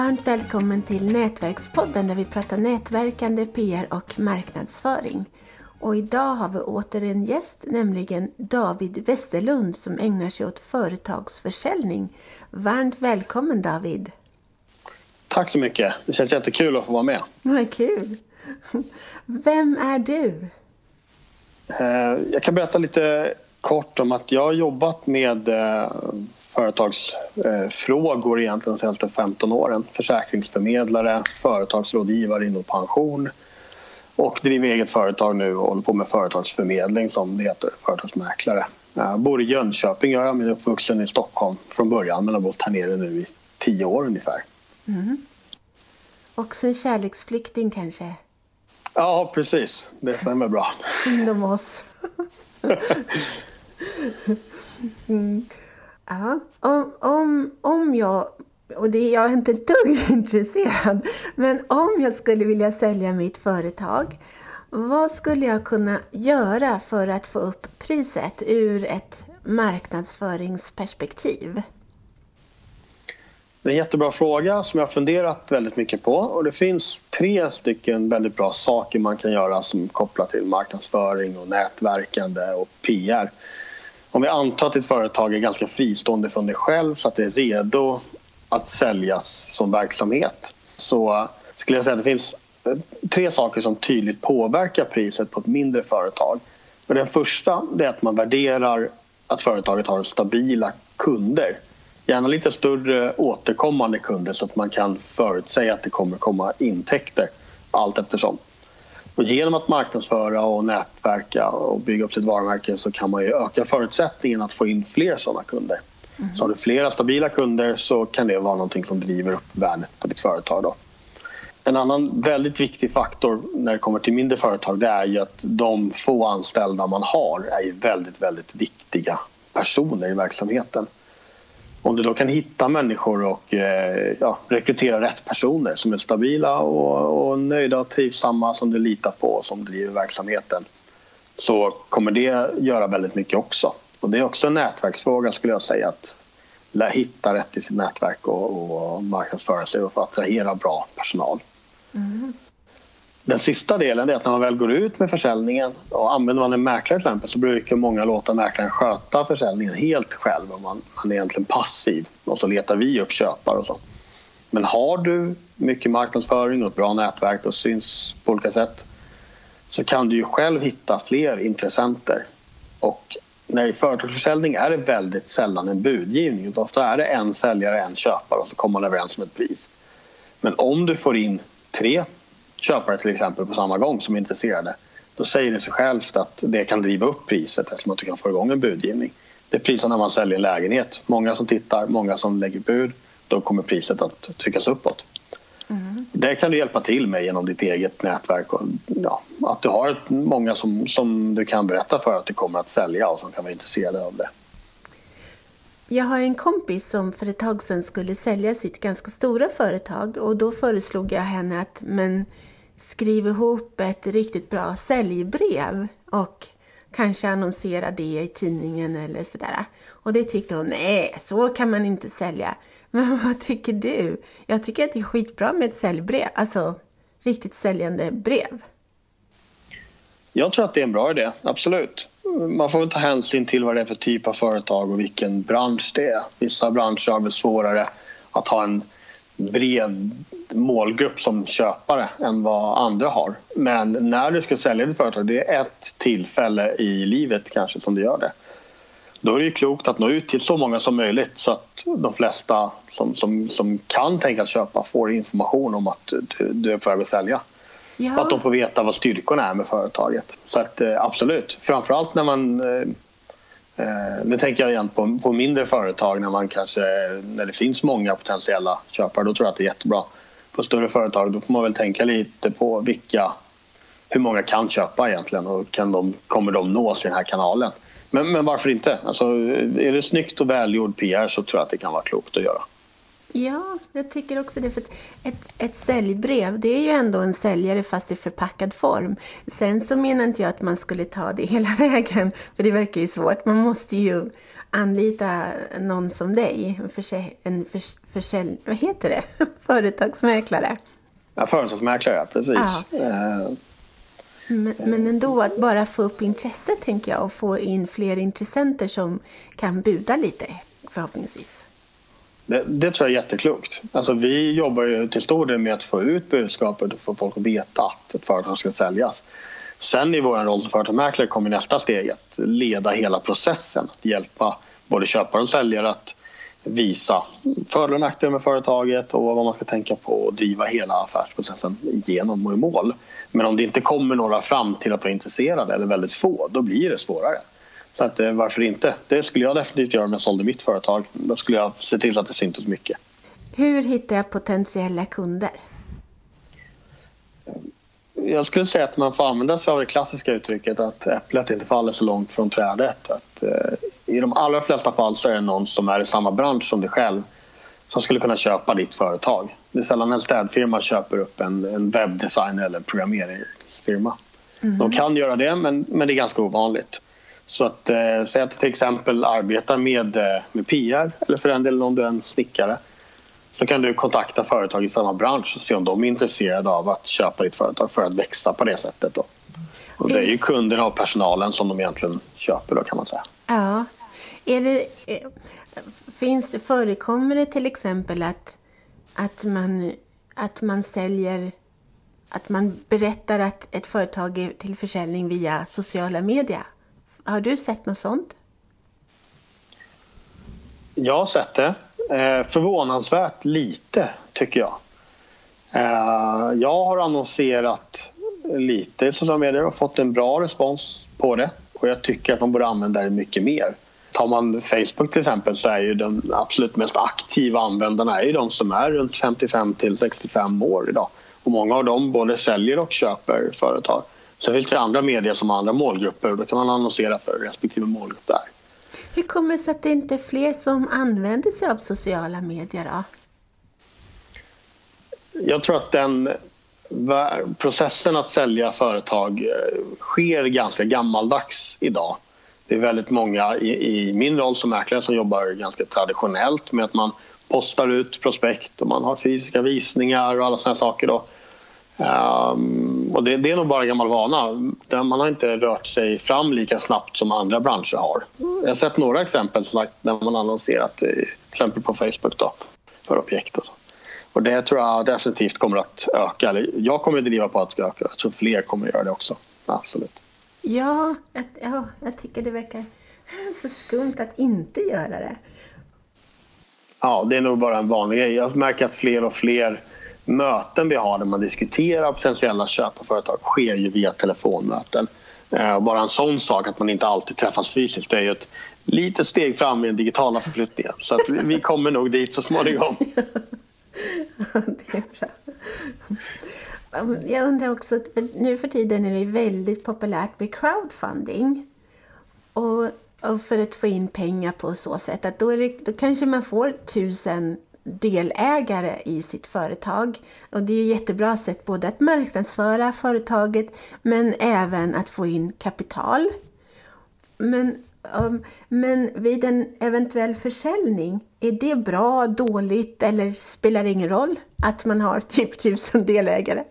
Varmt välkommen till Nätverkspodden där vi pratar nätverkande, PR och marknadsföring. Och idag har vi åter en gäst, nämligen David Westerlund som ägnar sig åt företagsförsäljning. Varmt välkommen David! Tack så mycket! Det känns jättekul att få vara med. Vad kul! Vem är du? Eh, jag kan berätta lite kort om att jag har jobbat med eh, företagsfrågor egentligen de senaste 15 åren. Försäkringsförmedlare, företagsrådgivare inom pension och driver eget företag nu och håller på med företagsförmedling som det heter, företagsmäklare. Jag bor i Jönköping, jag är uppvuxen i Stockholm från början men har bott här nere nu i tio år ungefär. Mm. Också en kärleksflykting kanske? Ja, precis. Det stämmer bra. Synd om oss. mm. Ja, om, om, om jag, och det, jag är inte ett dugg intresserad, men om jag skulle vilja sälja mitt företag, vad skulle jag kunna göra för att få upp priset ur ett marknadsföringsperspektiv? Det är en jättebra fråga som jag har funderat väldigt mycket på. Och Det finns tre stycken väldigt bra saker man kan göra som kopplar till marknadsföring och nätverkande och PR. Om vi antar att ett företag är ganska fristående från dig själv så att det är redo att säljas som verksamhet så skulle jag säga att det finns eh, tre saker som tydligt påverkar priset på ett mindre företag. den första är att man värderar att företaget har stabila kunder. Gärna lite större återkommande kunder så att man kan förutsäga att det kommer komma intäkter allt eftersom. Och genom att marknadsföra och nätverka och bygga upp sitt varumärke så kan man öka förutsättningen att få in fler sådana kunder. Mm. Så har du flera stabila kunder så kan det vara någonting som driver upp värdet på ditt företag. Då. En annan väldigt viktig faktor när det kommer till mindre företag det är att de få anställda man har är väldigt, väldigt viktiga personer i verksamheten. Om du då kan hitta människor och eh, ja, rekrytera rätt personer som är stabila och, och nöjda och trivsamma som du litar på och som driver verksamheten så kommer det göra väldigt mycket också. Och det är också en nätverksfråga skulle jag säga att hitta rätt i sitt nätverk och, och marknadsföra sig och få attrahera bra personal. Mm. Den sista delen är att när man väl går ut med försäljningen och använder man en mäklare till exempel så brukar många låta mäklaren sköta försäljningen helt själv och man, man är egentligen passiv och så letar vi upp köpare och så. Men har du mycket marknadsföring och ett bra nätverk och syns på olika sätt så kan du ju själv hitta fler intressenter. Och när i företagsförsäljning är det väldigt sällan en budgivning. Ofta är det en säljare, en köpare och så kommer man överens om ett pris. Men om du får in tre köpare till exempel på samma gång som är intresserade då säger det sig självt att det kan driva upp priset eftersom att du kan få igång en budgivning. Det är priset när man säljer en lägenhet. Många som tittar, många som lägger bud. Då kommer priset att tryckas uppåt. Mm. Det kan du hjälpa till med genom ditt eget nätverk. Och, ja, att du har många som, som du kan berätta för att det kommer att sälja och som kan vara intresserade av det. Jag har en kompis som för ett tag sedan skulle sälja sitt ganska stora företag och då föreslog jag henne att men skriv ihop ett riktigt bra säljbrev och kanske annonsera det i tidningen eller sådär. Och det tyckte hon, nej, så kan man inte sälja. Men vad tycker du? Jag tycker att det är skitbra med ett säljbrev, alltså riktigt säljande brev. Jag tror att det är en bra idé, absolut. Man får väl ta hänsyn till vad det är för typ av företag och vilken bransch det är. Vissa branscher har väl svårare att ha en bred målgrupp som köpare än vad andra har. Men när du ska sälja ditt företag, det är ett tillfälle i livet kanske som du gör det. Då är det ju klokt att nå ut till så många som möjligt så att de flesta som, som, som kan tänka köpa får information om att du, du är på väg att sälja. Ja. Och att de får veta vad styrkorna är med företaget. Så att eh, absolut, framförallt när man eh, eh, nu tänker jag igen på, på mindre företag när man kanske när det finns många potentiella köpare. Då tror jag att det är jättebra. På större företag då får man väl tänka lite på vilka hur många kan köpa egentligen och kan de, kommer de nås i den här kanalen? Men, men varför inte? Alltså, är det snyggt och välgjord PR så tror jag att det kan vara klokt att göra. Ja, jag tycker också det. För ett, ett säljbrev, det är ju ändå en säljare fast i förpackad form. Sen så menar inte jag att man skulle ta det hela vägen, för det verkar ju svårt. Man måste ju anlita någon som dig, en, försälj, en förs, försälj, vad heter det? företagsmäklare. Ja, företagsmäklare, precis. Ja. Eh, men, men ändå att bara få upp intresset tänker jag och få in fler intressenter som kan buda lite förhoppningsvis. Det, det, tror jag är jätteklokt. Alltså, vi jobbar ju till stor del med att få ut budskapet och få folk att veta att ett företag ska säljas. Sen i vår roll som företagsmäklare kommer nästa steg att leda hela processen. Att hjälpa både köpare och säljare att visa för och nackdelar med företaget och vad man ska tänka på och driva hela affärsprocessen igenom och i mål. Men om det inte kommer några fram till att vara intresserade eller väldigt få, då blir det svårare. Så att, eh, varför inte? Det skulle jag definitivt göra om jag sålde mitt företag. Då skulle jag se till att det syntes mycket. Hur hittar jag potentiella kunder? Jag skulle säga att man får använda sig av det klassiska uttrycket att äpplet inte faller så långt från trädet. Att, eh, I de allra flesta fall så är det någon som är i samma bransch som dig själv som skulle kunna köpa ditt företag. Det är sällan en städfirma köper upp en, en webbdesigner eller programmeringsfirma. Mm. De kan göra det, men, men det är ganska ovanligt. Så att eh, säg att du till exempel arbetar med, eh, med PR eller för den delen om du är en snickare. Så kan du kontakta företag i samma bransch och se om de är intresserade av att köpa ditt företag för att växa på det sättet. Då. Och det är ju kunderna och personalen som de egentligen köper då kan man säga. Ja. Är det, eh, finns det, förekommer det till exempel att, att, man, att man säljer att man berättar att ett företag är till försäljning via sociala medier? Har du sett något sånt? Jag har sett det. Eh, förvånansvärt lite, tycker jag. Eh, jag har annonserat lite i sociala medier och fått en bra respons på det. Och jag tycker att man borde använda det mycket mer. Tar man Facebook till exempel så är ju de absolut mest aktiva användarna är ju de som är runt 55 till 65 år idag. Och många av dem både säljer och köper företag. Sen finns det andra medier som har andra målgrupper och då kan man annonsera för respektive målgrupp där. Hur kommer det sig att det inte är fler som använder sig av sociala medier då? Jag tror att den processen att sälja företag eh, sker ganska gammaldags idag. Det är väldigt många i, i min roll som mäklare som jobbar ganska traditionellt med att man postar ut prospekt och man har fysiska visningar och alla sådana saker. Då. Um, och det, det, är nog bara gammal vana. Man har inte rört sig fram lika snabbt som andra branscher har. Jag har sett några exempel där man annonserat till exempel på Facebook då, för objekt. Och, så. och det tror jag definitivt kommer att öka. Jag kommer att driva på att det ska öka. Jag tror fler kommer att göra det också. Absolut. Ja, jag, ja, jag tycker det verkar så skumt att inte göra det. Ja, det är nog bara en vanlig grej. Jag märker att fler och fler möten vi har där man diskuterar potentiella köparföretag sker ju via telefonmöten. Eh, bara en sån sak att man inte alltid träffas fysiskt det är ju ett litet steg fram i den digitala förflyttningen. Så att vi kommer nog dit så småningom. Det är bra. Jag undrar också, nu för tiden är det väldigt populärt med crowdfunding. Och, och för att få in pengar på så sätt att då, det, då kanske man får tusen delägare i sitt företag. Och det är ett jättebra sätt både att marknadsföra företaget men även att få in kapital. Men, um, men vid en eventuell försäljning, är det bra, dåligt eller spelar det ingen roll att man har typ tusen delägare?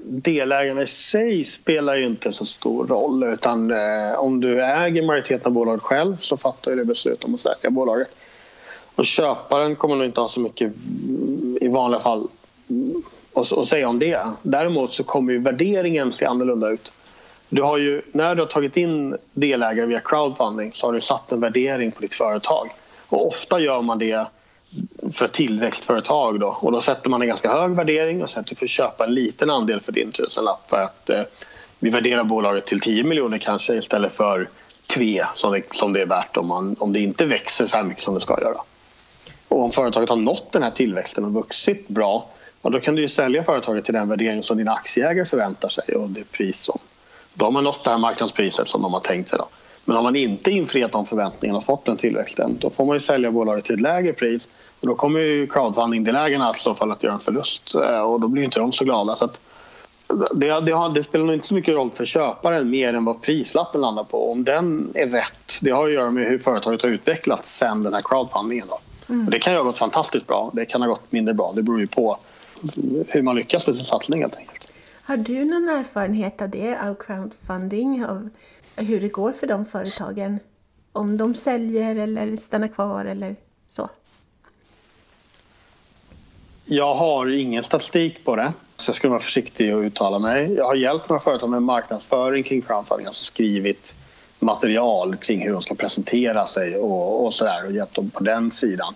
Delägarna i sig spelar ju inte så stor roll utan eh, om du äger majoriteten av bolaget själv så fattar du beslut om att sälja bolaget. Och köparen kommer nog inte ha så mycket i vanliga fall att säga om det. Däremot så kommer ju värderingen se annorlunda ut. Du har ju, när du har tagit in delägare via crowdfunding så har du satt en värdering på ditt företag. Och ofta gör man det för tillväxtföretag då. och då sätter man en ganska hög värdering och sen att du får köpa en liten andel för din tusenlapp för att eh, vi värderar bolaget till 10 miljoner kanske istället för 3 som det, som det är värt om, man, om det inte växer så här mycket som det ska göra. Och om företaget har nått den här tillväxten och vuxit bra ja, då kan du ju sälja företaget till den värdering som dina aktieägare förväntar sig och det pris som då har man nått det här marknadspriset som de har tänkt sig. Då. Men om man inte infriat de förväntningarna och fått den tillväxten då får man ju sälja bolaget till ett lägre pris och då kommer ju crowdfunding-delägarna i så fall att göra en förlust eh, och då blir inte de så glada. Så att det, det, har, det, spelar nog inte så mycket roll för köparen mer än vad prislappen landar på. Om den är rätt, det har att göra med hur företaget har utvecklats sen den här crowdfundingen. Då. Mm. det kan ju ha gått fantastiskt bra, det kan ha gått mindre bra. Det beror ju på hur man lyckas med sin satsning helt enkelt. Har du någon erfarenhet av det, av crowdfunding? Av hur det går för de företagen? Om de säljer eller stannar kvar eller så? Jag har ingen statistik på det, så jag ska vara försiktig och uttala mig. Jag har hjälpt några företag med marknadsföring kring crowdfunding, alltså skrivit material kring hur de ska presentera sig och, och sådär och hjälpt dem på den sidan.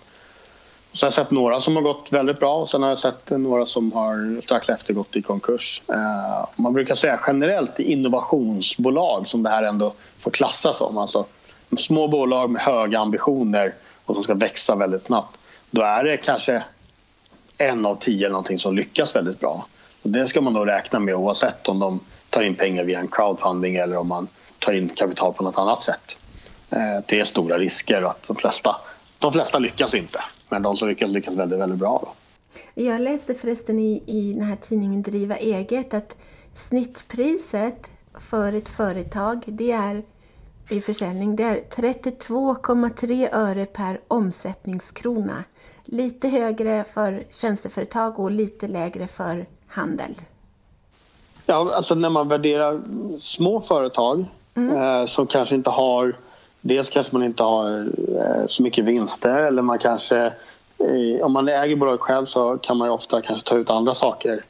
Så jag har sett några som har gått väldigt bra och sen har jag sett några som har strax efter gått i konkurs. Eh, man brukar säga generellt i innovationsbolag som det här ändå får klassas som. Alltså små bolag med höga ambitioner och som ska växa väldigt snabbt. Då är det kanske en av tio eller någonting som lyckas väldigt bra. Och det ska man nog räkna med oavsett om de tar in pengar via en crowdfunding eller om man tar in kapital på något annat sätt. Uh, det är stora risker att de flesta de flesta lyckas inte, men de som lyckas lyckas väldigt, väldigt bra. Då. Jag läste förresten i, i den här tidningen Driva eget att snittpriset för ett företag det är i försäljning det är 32,3 öre per omsättningskrona. Lite högre för tjänsteföretag och lite lägre för handel. Ja, alltså när man värderar små företag mm. eh, som kanske inte har Dels kanske man inte har eh, så mycket vinster eller man kanske eh, om man äger bolaget själv så kan man ofta kanske ta ut andra saker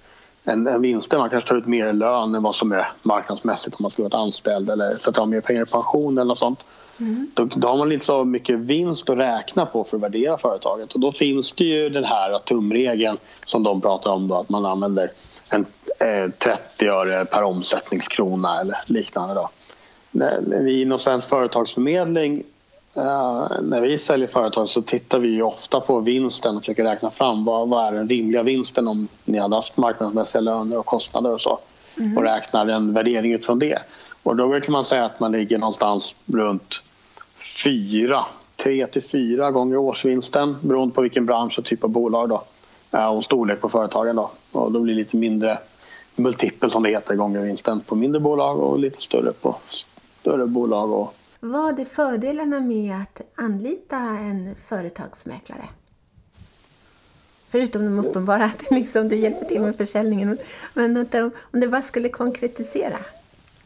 än, än vinster. Man kanske tar ut mer lön än vad som är marknadsmässigt om man skulle vara anställd eller sätta av mer pengar i pension eller något sånt. Mm. Då, då, har man inte så mycket vinst att räkna på för att värdera företaget. Och då finns det ju den här tumregeln som de pratar om då, att man använder en, eh, 30 öre per omsättningskrona eller liknande. Då när vi inom Svensk Företagsförmedling Uh, när vi säljer företag så tittar vi ofta på vinsten och försöker räkna fram vad, vad är den rimliga vinsten om ni hade haft marknadsmässiga löner och kostnader och så. Mm. Och räknar en värdering utifrån det. Och då brukar man säga att man ligger någonstans runt fyra, tre till fyra gånger årsvinsten beroende på vilken bransch och typ av bolag då. Uh, och storlek på företagen då. Och då blir det lite mindre multipel som det heter gånger vinsten på mindre bolag och lite större på större bolag. Och... Vad är fördelarna med att anlita en företagsmäklare? Förutom de uppenbara att liksom du hjälper till med försäljningen. Men om det bara skulle konkretisera?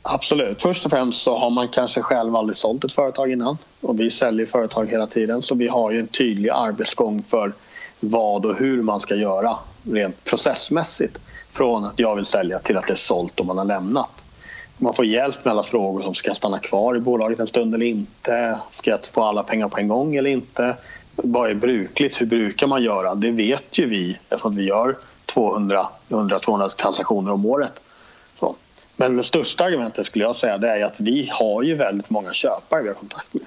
Absolut. Först och främst så har man kanske själv aldrig sålt ett företag innan. Och vi säljer företag hela tiden så vi har ju en tydlig arbetsgång för vad och hur man ska göra rent processmässigt. Från att jag vill sälja till att det är sålt och man har lämnat man får hjälp med alla frågor som ska jag stanna kvar i bolaget en stund eller inte? Ska jag få alla pengar på en gång eller inte? Vad är brukligt? Hur brukar man göra? Det vet ju vi eftersom vi gör 200-200 transaktioner om året. Så. Men det största argumentet skulle jag säga det är att vi har ju väldigt många köpare vi har kontakt med.